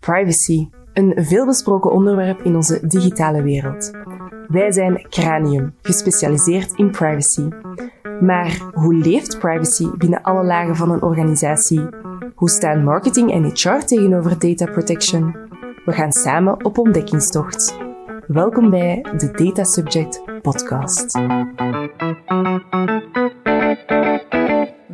Privacy, een veelbesproken onderwerp in onze digitale wereld. Wij zijn Cranium, gespecialiseerd in privacy. Maar hoe leeft privacy binnen alle lagen van een organisatie? Hoe staan marketing en HR tegenover data protection? We gaan samen op ontdekkingstocht. Welkom bij de Data Subject Podcast.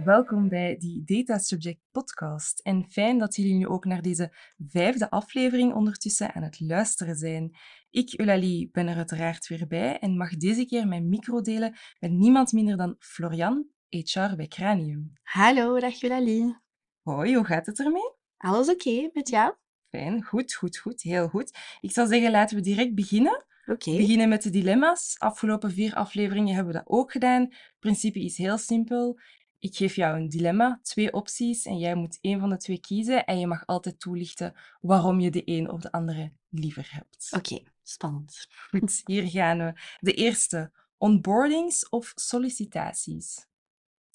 Welkom bij die Data Subject Podcast. En fijn dat jullie nu ook naar deze vijfde aflevering ondertussen aan het luisteren zijn. Ik, Eulalie, ben er uiteraard weer bij en mag deze keer mijn micro delen met niemand minder dan Florian, HR bij Cranium. Hallo, dag Eulalie. Hoi, hoe gaat het ermee? Alles oké met jou? Fijn, goed, goed, goed, heel goed. Ik zou zeggen, laten we direct beginnen. Oké. Beginnen met de dilemma's. Afgelopen vier afleveringen hebben we dat ook gedaan. Het principe is heel simpel. Ik geef jou een dilemma, twee opties, en jij moet één van de twee kiezen. En je mag altijd toelichten waarom je de een of de andere liever hebt. Oké, spannend. Goed, hier gaan we. De eerste, onboardings of sollicitaties.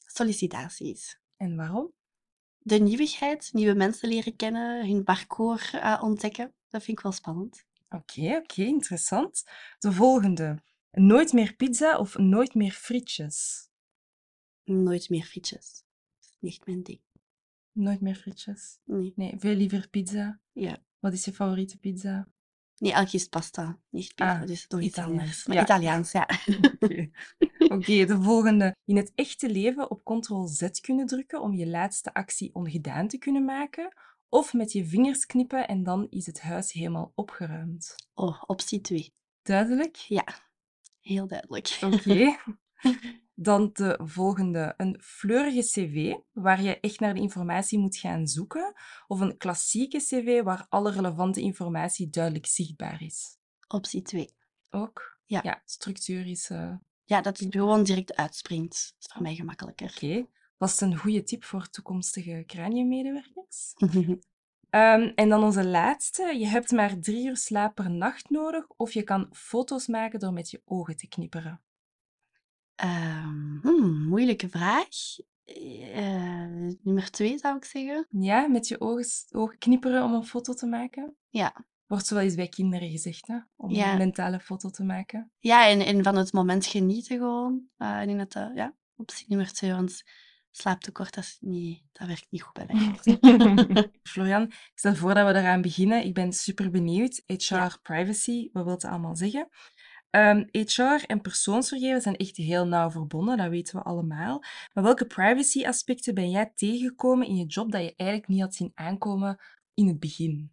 Sollicitaties. En waarom? De nieuwigheid, nieuwe mensen leren kennen, hun parcours eh, ontdekken, dat vind ik wel spannend. Oké, oké, interessant. De volgende, nooit meer pizza of nooit meer frietjes. Nooit meer frietjes. Dat is niet mijn ding. Nooit meer frietjes. Nee. Nee, veel liever pizza. Ja. Wat is je favoriete pizza? Nee, elke is pasta, niet pizza, Ah, dus toch iets anders. Maar ja. Italiaans, ja. Oké, Oké, de volgende. In het echte leven op ctrl-z kunnen drukken om je laatste actie ongedaan te kunnen maken. Of met je vingers knippen en dan is het huis helemaal opgeruimd. Oh, optie 2. Duidelijk? Ja, heel duidelijk. Oké. Dan de volgende. Een fleurige cv, waar je echt naar de informatie moet gaan zoeken. Of een klassieke cv, waar alle relevante informatie duidelijk zichtbaar is. Optie 2. Ook? Ja. Ja, structuur is... eh, Ja, dat het gewoon direct uitspringt. Dat is voor mij gemakkelijker. Oké. Was het een goede tip voor toekomstige craniummedewerkers? Ehm, en dan onze laatste. Je hebt maar drie uur slaap per nacht nodig, of je kan foto's maken door met je ogen te knipperen. Ehm, hmm, moeilijke vraag. Eh, nummer 2 zou ik zeggen. Ja, met je ogen, ogen knipperen om een foto te maken? Ja. Wordt zo wel eens bij kinderen gezegd, hè? Om Ja. een mentale foto te maken. Ja, en, en van het moment genieten gewoon. Eh, ik denk dat dat, ja, optie nummer twee, want slaaptekort, dat, is niet, dat werkt niet goed bij mij. Florian, ik stel voor dat we eraan beginnen. Ik ben super benieuwd. HR, Ja. privacy, wat wil het allemaal zeggen? Ehm, HR en persoonsgegevens zijn echt heel nauw verbonden, dat weten we allemaal. Maar welke privacy-aspecten ben jij tegengekomen in je job dat je eigenlijk niet had zien aankomen in het begin?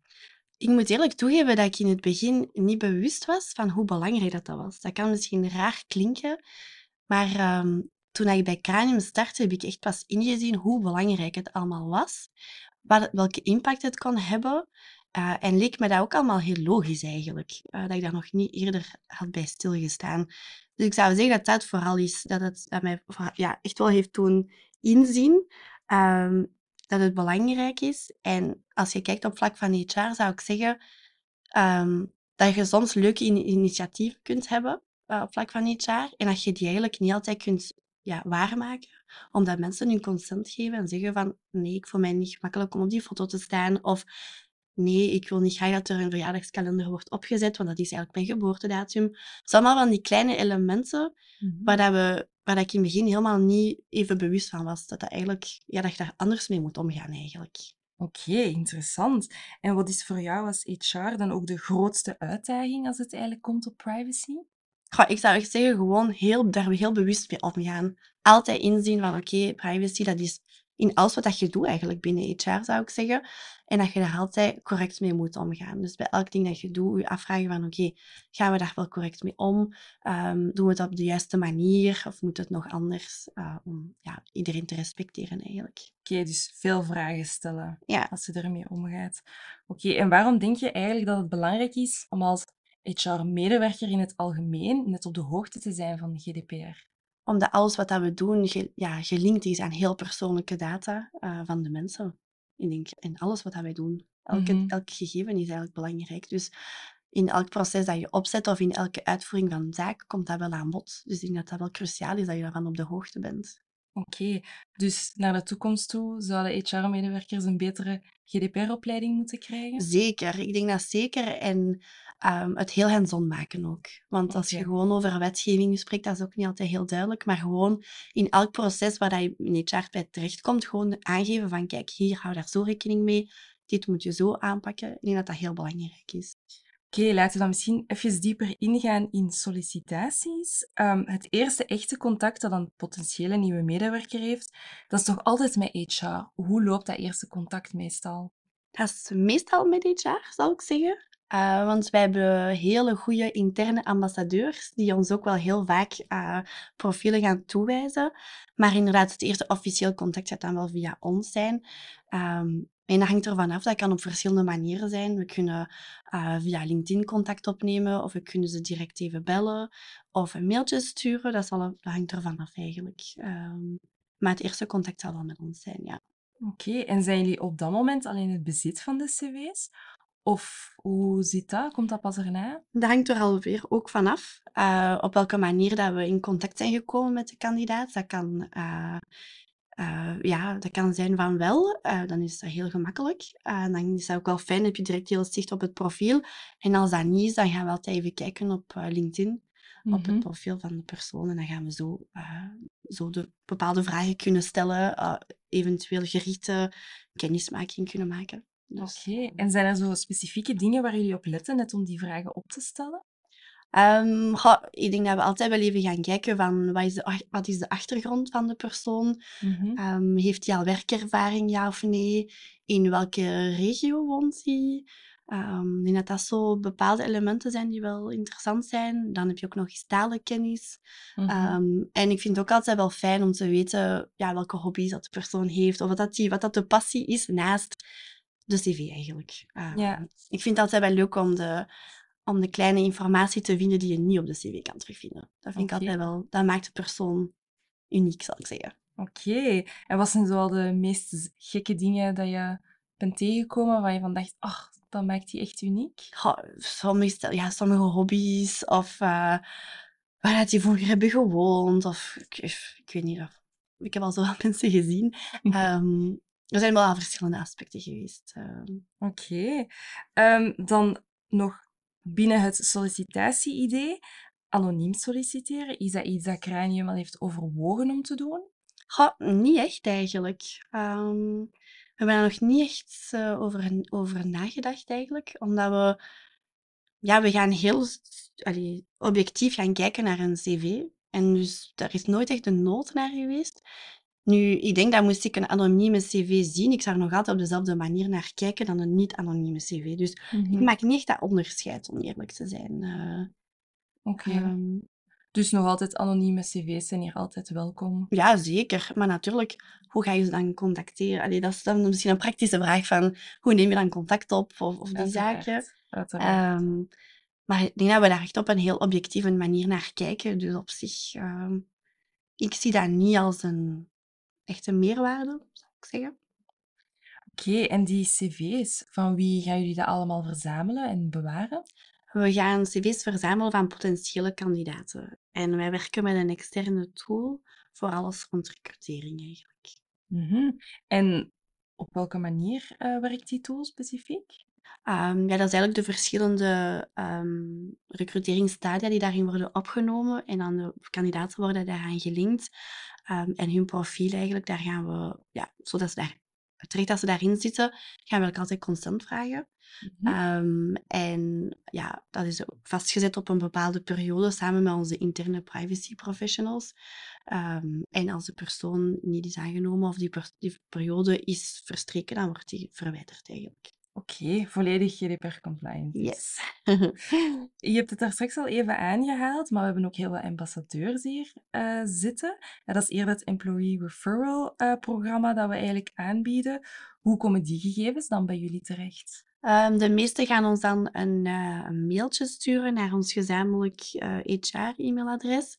Ik moet eerlijk toegeven dat ik in het begin niet bewust was van hoe belangrijk dat, dat was. Dat kan misschien raar klinken, maar ehm, toen ik bij Cranium startte, heb ik echt pas ingezien hoe belangrijk het allemaal was, wat, welke impact het kon hebben. Eh, en leek me dat ook allemaal heel logisch eigenlijk, eh, dat ik daar nog niet eerder had bij stilgestaan. Dus ik zou zeggen dat dat vooral is, dat het dat mij ja, echt wel heeft doen inzien ehm, dat het belangrijk is. En als je kijkt op vlak van HR, zou ik zeggen ehm, dat je soms leuke in- initiatieven kunt hebben eh, op vlak van HR en dat je die eigenlijk niet altijd kunt ja, waarmaken, omdat mensen hun consent geven en zeggen van nee, ik voel mij niet gemakkelijk om op die foto te staan of nee, ik wil niet graag dat er een verjaardagskalender wordt opgezet, want dat is eigenlijk mijn geboortedatum. Het zijn allemaal van die kleine elementen waar, dat we, waar dat ik in het begin helemaal niet even bewust van was. Dat, dat, eigenlijk, ja, dat je daar anders mee moet omgaan eigenlijk. Oké, interessant. En wat is voor jou als HR dan ook de grootste uitdaging als het eigenlijk komt op privacy? Goh, ik zou echt zeggen, gewoon heel, daar heel bewust mee omgaan. Altijd inzien van, oké, privacy, dat is in alles wat je doet eigenlijk binnen HR, zou ik zeggen. En dat je daar altijd correct mee moet omgaan. Dus bij elk ding dat je doet, je afvragen van, oké, gaan we daar wel correct mee om? Ehm, doen we het op de juiste manier? Of moet het nog anders? eh, om ja, iedereen te respecteren eigenlijk. Oké, dus veel vragen stellen Ja. als je ermee omgaat. Oké, en waarom denk je eigenlijk dat het belangrijk is om als HR-medewerker in het algemeen net op de hoogte te zijn van GDPR? Omdat alles wat dat we doen ge- ja, gelinkt is aan heel persoonlijke data eh, van de mensen. Ik denk, in alles wat dat wij doen. Elke, Mhm. Elk gegeven is eigenlijk belangrijk. Dus in elk proces dat je opzet of in elke uitvoering van een zaak komt dat wel aan bod. Dus ik denk dat dat wel cruciaal is dat je daarvan op de hoogte bent. Oké, dus naar de toekomst toe zouden HR-medewerkers een betere GDPR-opleiding moeten krijgen? Zeker, ik denk dat zeker. En ehm, het heel hands-on maken ook. Want als je gewoon over wetgeving spreekt, dat is ook niet altijd heel duidelijk. Maar gewoon in elk proces waar dat je in HR bij terechtkomt, gewoon aangeven van kijk, hier hou daar zo rekening mee. Dit moet je zo aanpakken. Ik denk dat dat heel belangrijk is. Oké, laten we dan misschien even dieper ingaan in sollicitaties. Ehm, het eerste echte contact dat een potentiële nieuwe medewerker heeft, dat is toch altijd met HR. Hoe loopt dat eerste contact meestal? Dat is meestal met HR, zal ik zeggen. Uh, want wij hebben hele goede interne ambassadeurs die ons ook wel heel vaak uh, profielen gaan toewijzen. Maar inderdaad, het eerste officieel contact gaat dan wel via ons zijn. Um, en dat hangt ervan af. Dat kan op verschillende manieren zijn. We kunnen uh, via LinkedIn contact opnemen, of we kunnen ze direct even bellen, of een mailtje sturen. Dat, zal, dat hangt ervan af eigenlijk. Um, maar het eerste contact zal wel met ons zijn, ja. Oké, okay. en zijn jullie op dat moment al in het bezit van de cv's? Of hoe zit dat? Komt dat pas erna? Dat hangt er alweer ook vanaf. Uh, op welke manier dat we in contact zijn gekomen met de kandidaat. Dat kan, uh, uh, ja, dat kan zijn van wel. dan is dat heel gemakkelijk. dan is dat ook wel fijn. Dan heb je direct heel zicht op het profiel. En als dat niet is, dan gaan we altijd even kijken op LinkedIn. Mm -hmm. Op het profiel van de persoon. En dan gaan we zo, zo de bepaalde vragen kunnen stellen. eventueel gerichte kennismaking kunnen maken. Dus, Oké, okay. en zijn er zo specifieke dingen waar jullie op letten, net om die vragen op te stellen? Um, goh, ik denk dat we altijd wel even gaan kijken van wat is de, wat is de achtergrond van de persoon? Mm -hmm. um, heeft hij al werkervaring, ja of nee? In welke regio woont hij? Um, ik denk dat dat zo bepaalde elementen zijn die wel interessant zijn. Dan heb je ook nog eens talenkennis. Mm -hmm. en ik vind het ook altijd wel fijn om te weten ja, welke hobby's dat de persoon heeft. Of wat dat, die, wat dat de passie is naast de cv eigenlijk. Ja. Ik vind het altijd wel leuk om de, om de kleine informatie te vinden die je niet op de cv kan terugvinden. Dat vind okay. ik altijd wel, dat maakt de persoon uniek, zal ik zeggen. Oké, okay. en wat zijn zoal de meest gekke dingen dat je bent tegengekomen waar je van dacht, ach, dat maakt die echt uniek? Ja, sommige, ja, sommige hobby's of uh, waar die vroeger hebben gewoond of ik, ik weet niet of ik heb al zoveel mensen gezien. Um, er zijn wel al verschillende aspecten geweest. Uh. Oké. Okay. Um, dan nog binnen het sollicitatie-idee. Anoniem solliciteren, is dat iets dat Cranium al heeft overwogen om te doen? Niet echt eigenlijk. Um, we hebben er nog niet echt uh, over, over nagedacht eigenlijk. Omdat we... Ja, we gaan heel objectief gaan kijken naar een cv. En dus daar is nooit echt een nood naar geweest. Nu, ik denk dat moest ik een anonieme cv zien, ik zou er nog altijd op dezelfde manier naar kijken dan een niet-anonieme cv. Dus mm -hmm. ik maak niet echt dat onderscheid, om eerlijk te zijn. Uh, Oké. Okay. Um, dus nog altijd anonieme cv's zijn hier altijd welkom? Ja, zeker. Maar natuurlijk, hoe ga je ze dan contacteren? Allee, dat is dan misschien een praktische vraag van, hoe neem je dan contact op of, of die Uiteraard. zaken? Uiteraard. Um, maar ik denk dat we daar echt op een heel objectieve manier naar kijken. Dus op zich, um, ik zie dat niet als een echte meerwaarde, zou ik zeggen. Oké, okay, en die cv's, van wie gaan jullie dat allemaal verzamelen en bewaren? We gaan cv's verzamelen van potentiële kandidaten. En wij werken met een externe tool voor alles rond recrutering eigenlijk. Mm -hmm. En op welke manier uh, werkt die tool specifiek? Um, ja, dat is eigenlijk de verschillende um, recruteringsstadia die daarin worden opgenomen. En dan de kandidaten worden daaraan gelinkt. Um, en hun profiel eigenlijk, daar gaan we, ja, zodat ze daar, terecht dat ze daarin zitten, gaan we ook altijd consent vragen. Mm -hmm. en ja, dat is ook vastgezet op een bepaalde periode samen met onze interne privacy professionals. en als de persoon niet is aangenomen of die, per die periode is verstreken, dan wordt die verwijderd eigenlijk. Oké, volledig GDPR-compliant. Yes. je hebt het daar straks al even aangehaald, maar we hebben ook heel wat ambassadeurs hier uh, zitten. En dat is eerder het Employee Referral uh, programma dat we eigenlijk aanbieden. Hoe komen die gegevens dan bij jullie terecht? Um, de meesten gaan ons dan een, een mailtje sturen naar ons gezamenlijk HR-e-mailadres.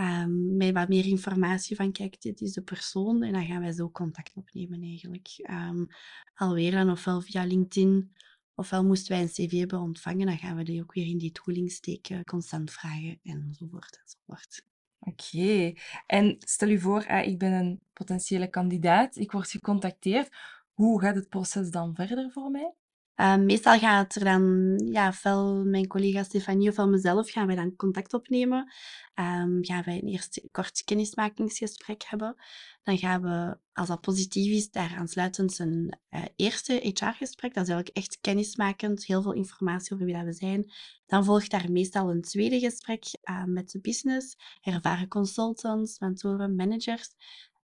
Um, met wat meer informatie van, kijk, dit is de persoon. En dan gaan wij zo contact opnemen eigenlijk. Um, alweer dan ofwel via LinkedIn, ofwel moesten wij een cv hebben ontvangen, dan gaan we die ook weer in die tooling steken, constant vragen enzovoort enzovoort. Oké. En stel u voor, ik ben een potentiële kandidaat, ik word gecontacteerd. Hoe gaat het proces dan verder voor mij? Uh, meestal gaat er dan, ja, ofwel mijn collega Stefanie ofwel mezelf, gaan wij dan contact opnemen. Um, gaan wij een eerst kort kennismakingsgesprek hebben. Dan gaan we, als dat positief is, daar aansluitend een uh, eerste HR-gesprek. Dat is eigenlijk echt kennismakend, heel veel informatie over wie dat we zijn. Dan volgt daar meestal een tweede gesprek uh, met de business, ervaren consultants, mentoren, managers.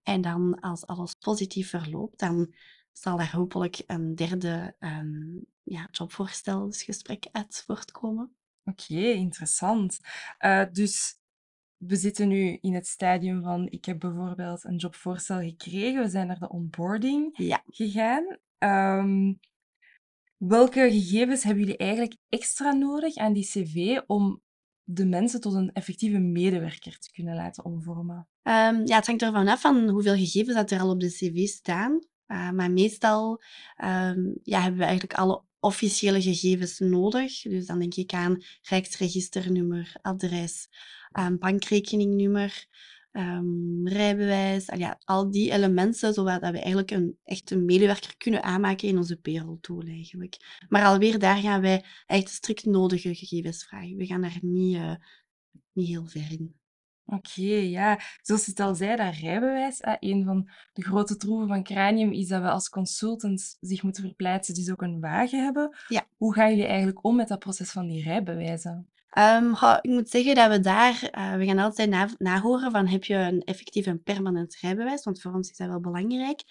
En dan, als alles positief verloopt, dan zal daar hopelijk een derde um, ja, jobvoorstelsgesprek uit voortkomen. Oké, okay, interessant. Uh, dus we zitten nu in het stadium van, ik heb bijvoorbeeld een jobvoorstel gekregen, we zijn naar de onboarding ja. gegaan. Um, welke gegevens hebben jullie eigenlijk extra nodig aan die cv om de mensen tot een effectieve medewerker te kunnen laten omvormen? Um, ja, het hangt ervan af van hoeveel gegevens dat er al op de cv staan. Uh, maar meestal um, ja, hebben we eigenlijk alle officiële gegevens nodig. Dus dan denk ik aan rijksregisternummer, adres, um, bankrekeningnummer, um, rijbewijs. Al, ja, al die elementen, zodat we eigenlijk een echte medewerker kunnen aanmaken in onze payroll tool eigenlijk. Maar alweer daar gaan wij echt strikt nodige gegevens vragen. We gaan daar niet, uh, niet heel ver in. Oké, ja. Zoals je het al zei, dat rijbewijs, eh, een van de grote troeven van Cranium is dat we als consultants zich moeten verplaatsen, dus ook een wagen hebben. Ja. Hoe gaan jullie eigenlijk om met dat proces van die rijbewijzen? Um, ik moet zeggen dat we daar, uh, we gaan altijd na, nahoren van heb je een effectief en permanent rijbewijs, want voor ons is dat wel belangrijk.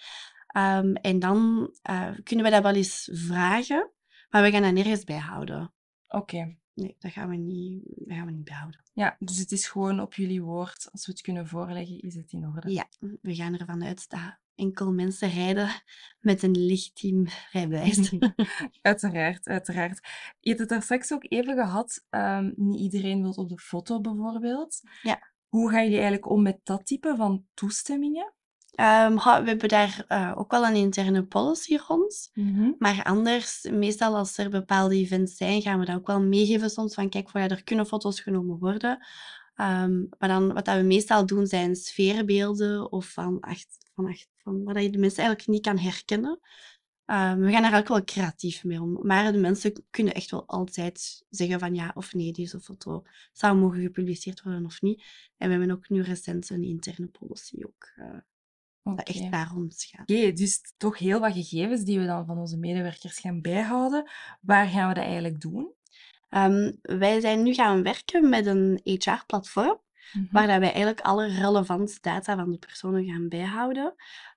Um, en dan uh, kunnen we dat wel eens vragen, maar we gaan dat nergens bijhouden. Oké. Nee, dat gaan we niet, dat gaan we niet behouden. Ja, dus het is gewoon op jullie woord. Als we het kunnen voorleggen, is het in orde. Ja, we gaan ervan uit dat enkel mensen rijden met een legitiem rijbewijs. uiteraard, uiteraard. Je hebt het daar straks ook even gehad. Um, niet iedereen wil op de foto bijvoorbeeld. Ja. Hoe gaan jullie eigenlijk om met dat type van toestemmingen? Um, we hebben daar uh, ook wel een interne policy rond. Mm -hmm. Maar anders, meestal als er bepaalde events zijn, gaan we dat ook wel meegeven soms. Van kijk, ja, er kunnen foto's genomen worden. Um, maar dan, wat dat we meestal doen, zijn sfeerbeelden of van, echt, van, echt, van waar je de mensen eigenlijk niet kan herkennen. Um, we gaan daar ook wel creatief mee om. Maar de mensen kunnen echt wel altijd zeggen van ja of nee, deze foto zou mogen gepubliceerd worden of niet. En we hebben ook nu recent een interne policy ook. Uh, Okay. Dat echt daar rond gaat. Oké, okay, dus toch heel wat gegevens die we dan van onze medewerkers gaan bijhouden. Waar gaan we dat eigenlijk doen? Um, wij zijn nu gaan werken met een HR-platform. Mm -hmm. Waar dat wij eigenlijk alle relevante data van de personen gaan bijhouden.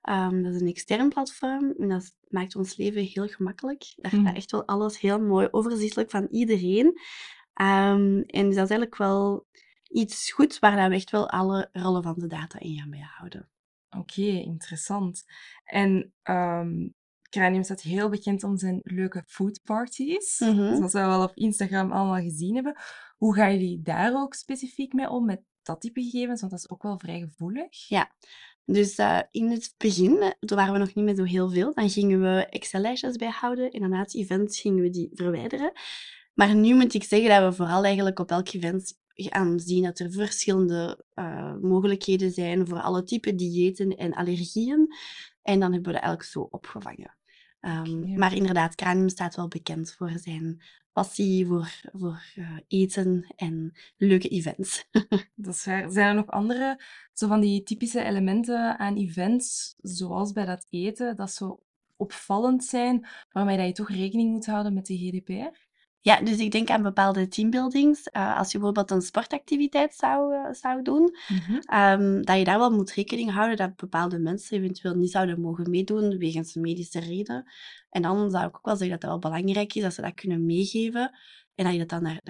Um, dat is een extern platform en dat maakt ons leven heel gemakkelijk. Daar staat mm. echt wel alles heel mooi overzichtelijk van iedereen. Um, en dus dat is eigenlijk wel iets goed waar dat we echt wel alle relevante data in gaan bijhouden. Oké, okay, interessant. En um, Cranium staat heel bekend om zijn leuke food parties. Mm -hmm. Zoals we wel op Instagram allemaal gezien hebben. Hoe gaan jullie daar ook specifiek mee om, met dat type gegevens? Want dat is ook wel vrij gevoelig. Ja, dus uh, in het begin, toen waren we nog niet met zo heel veel, dan gingen we Excel-lijstjes bijhouden en na het event gingen we die verwijderen. Maar nu moet ik zeggen dat we vooral eigenlijk op elk event gaan zien dat er verschillende uh, mogelijkheden zijn voor alle typen diëten en allergieën. En dan hebben we dat eigenlijk zo opgevangen. Um, okay. Maar inderdaad, Cranium staat wel bekend voor zijn passie voor, voor uh, eten en leuke events. dat is waar. Zijn er nog andere zo van die typische elementen aan events, zoals bij dat eten, dat zo opvallend zijn, waarmee dat je toch rekening moet houden met de GDPR? Ja, dus ik denk aan bepaalde teambuildings. Uh, als je bijvoorbeeld een sportactiviteit zou, uh, zou doen, mm -hmm. um, dat je daar wel moet rekening houden dat bepaalde mensen eventueel niet zouden mogen meedoen wegens medische reden. En dan zou ik ook wel zeggen dat het wel belangrijk is dat ze dat kunnen meegeven en dat je dat dan naar,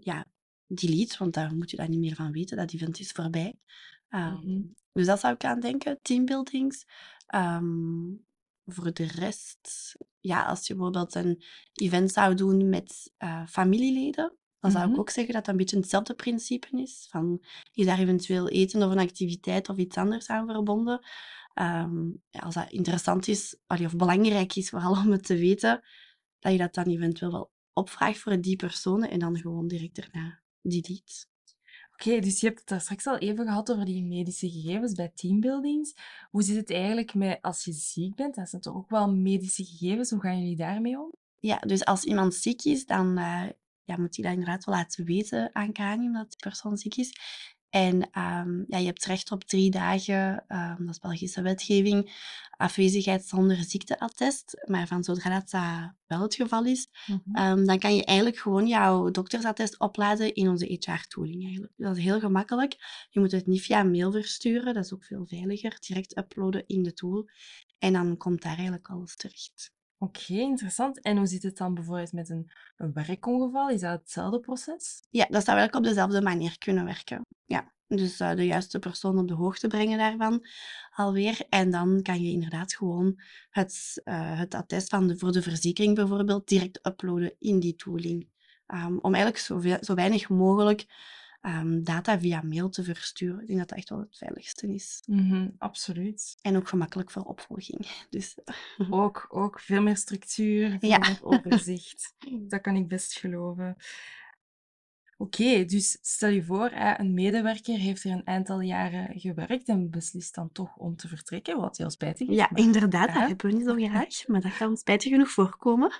ja, delete, want daar moet je daar niet meer van weten. Dat event is voorbij. Um, mm -hmm. Dus dat zou ik aan denken, teambuildings. Um, voor de rest, ja, als je bijvoorbeeld een event zou doen met uh, familieleden, dan zou Mhm. ik ook zeggen dat dat een beetje hetzelfde principe is. Van, is daar eventueel eten of een activiteit of iets anders aan verbonden? Ehm, ja, als dat interessant is, allee, of belangrijk is, vooral om het te weten, dat je dat dan eventueel wel opvraagt voor die personen en dan gewoon direct daarna delete. Oké, dus je hebt het daar straks al even gehad over die medische gegevens bij teambuildings. Hoe zit het eigenlijk met als je ziek bent? Dat zijn toch ook wel medische gegevens. Hoe gaan jullie daarmee om? Ja, dus als iemand ziek is, dan uh, ja, moet hij dat inderdaad wel laten weten aan Kranium dat die persoon ziek is. En um, ja, je hebt recht op drie dagen, um, dat is Belgische wetgeving, afwezigheid zonder ziekteattest. Maar van zodra dat, dat wel het geval is, mm -hmm. um, dan kan je eigenlijk gewoon jouw doktersattest opladen in onze HR-tooling. Eigenlijk. Dat is heel gemakkelijk. Je moet het niet via mail versturen, dat is ook veel veiliger. Direct uploaden in de tool. En dan komt daar eigenlijk alles terecht. Oké, interessant. En hoe zit het dan bijvoorbeeld met een, een werkongeval? Is dat hetzelfde proces? Ja, dat zou eigenlijk op dezelfde manier kunnen werken. Ja, dus uh, de juiste persoon op de hoogte brengen daarvan alweer. En dan kan je inderdaad gewoon het, uh, het attest van de, voor de verzekering bijvoorbeeld direct uploaden in die tooling. Um, om eigenlijk zo, zo weinig mogelijk um, data via mail te versturen. Ik denk dat dat echt wel het veiligste is. Mm -hmm, absoluut. En ook gemakkelijk voor opvolging. Dus, ook, ook veel meer structuur, veel ja. meer overzicht. dat kan ik best geloven. Oké, okay, dus stel je voor, een medewerker heeft er een aantal jaren gewerkt en beslist dan toch om te vertrekken, wat heel spijtig is. Ja, maar... inderdaad, dat hebben we niet zo graag, maar dat kan spijtig genoeg voorkomen.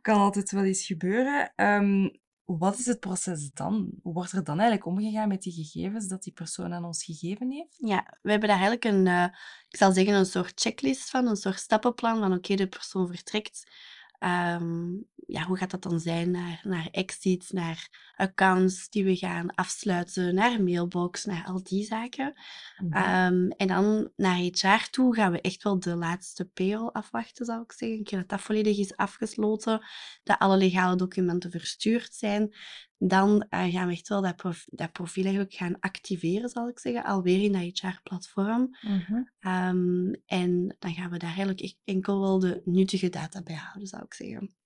Kan altijd wel eens gebeuren. Um, wat is het proces dan? Hoe wordt er dan eigenlijk omgegaan met die gegevens dat die persoon aan ons gegeven heeft? Ja, we hebben daar eigenlijk een, uh, ik zal zeggen, een soort checklist van, een soort stappenplan van oké, de persoon vertrekt. Um, ja, hoe gaat dat dan zijn naar, naar exits, naar accounts die we gaan afsluiten, naar mailbox, naar al die zaken. Mm -hmm. um, en dan naar HR toe gaan we echt wel de laatste payroll afwachten, zou ik zeggen. Een keer dat dat volledig is afgesloten, dat alle legale documenten verstuurd zijn, dan uh, gaan we echt wel dat, prof dat profiel eigenlijk gaan activeren, zal ik zeggen, alweer in dat HR-platform. Mm -hmm. um, en dan gaan we daar eigenlijk echt enkel wel de nuttige data bij houden, zou ik zeggen.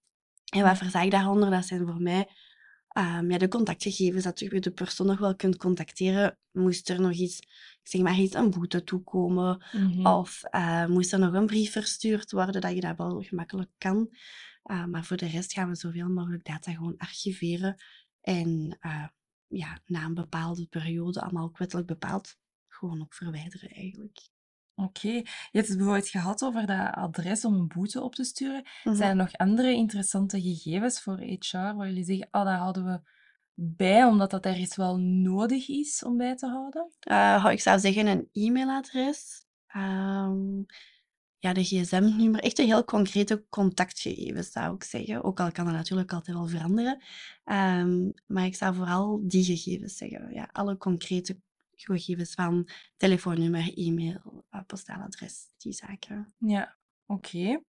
En wat versta ik daaronder? Dat zijn voor mij um, ja, de contactgegevens, dat je de persoon nog wel kunt contacteren. Moest er nog iets, zeg maar iets, een boete toekomen, mm -hmm. of uh, moest er nog een brief verstuurd worden, dat je dat wel gemakkelijk kan. Uh, maar voor de rest gaan we zoveel mogelijk data gewoon archiveren en uh, ja, na een bepaalde periode, allemaal wettelijk bepaald, gewoon ook verwijderen eigenlijk. Oké, okay. je hebt het bijvoorbeeld gehad over dat adres om een boete op te sturen. Mm -hmm. Zijn er nog andere interessante gegevens voor HR waar jullie zeggen, oh, dat houden we bij, omdat dat ergens wel nodig is om bij te houden? Uh, ik zou zeggen een e-mailadres. Um, ja, de gsm-nummer, echt een heel concrete contactgegevens, zou ik zeggen. Ook al kan dat natuurlijk altijd wel veranderen. Um, maar ik zou vooral die gegevens zeggen. Ja, alle concrete gegevens van telefoonnummer, e-mail, postaaladres, die zaken. Ja, oké.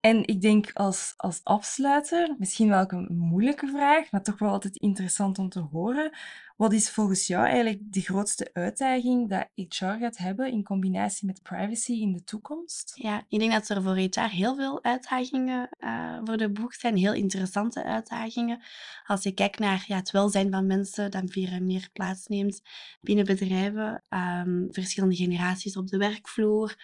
En ik denk als, als afsluiter, misschien wel een moeilijke vraag, maar toch wel altijd interessant om te horen. Wat is volgens jou eigenlijk de grootste uitdaging dat HR gaat hebben in combinatie met privacy in de toekomst? Ja, ik denk dat er voor HR heel veel uitdagingen uh, voor de boeg zijn, heel interessante uitdagingen. Als je kijkt naar ja, het welzijn van mensen, dat meer meer plaatsneemt binnen bedrijven, um, verschillende generaties op de werkvloer,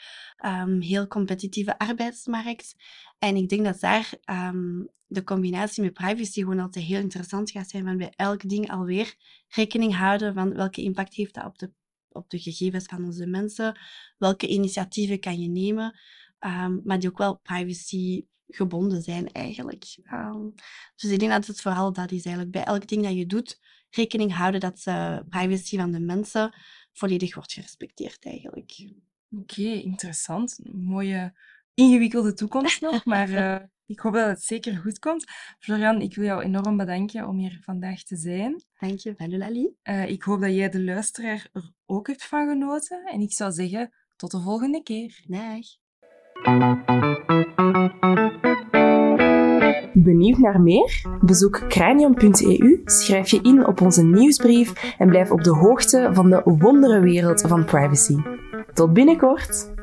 um, heel competitieve arbeidsmarkt. En ik denk dat daar um, de combinatie met privacy gewoon altijd heel interessant gaat zijn. Van bij elk ding alweer rekening houden van welke impact heeft dat op de, op de gegevens van onze mensen. Welke initiatieven kan je nemen. Um, maar die ook wel privacy gebonden zijn eigenlijk. Um, dus ik denk dat het vooral dat is eigenlijk. Bij elk ding dat je doet, rekening houden dat de privacy van de mensen volledig wordt gerespecteerd eigenlijk. Oké, interessant. Mooie ingewikkelde toekomst nog, maar uh, ik hoop dat het zeker goed komt. Florian, ik wil jou enorm bedanken om hier vandaag te zijn. Dank je, Lali. Uh, ik hoop dat jij de luisteraar er ook hebt van genoten. En ik zou zeggen, tot de volgende keer. Dag. Benieuwd naar meer? Bezoek cranium.eu, schrijf je in op onze nieuwsbrief en blijf op de hoogte van de wonderenwereld van privacy. Tot binnenkort!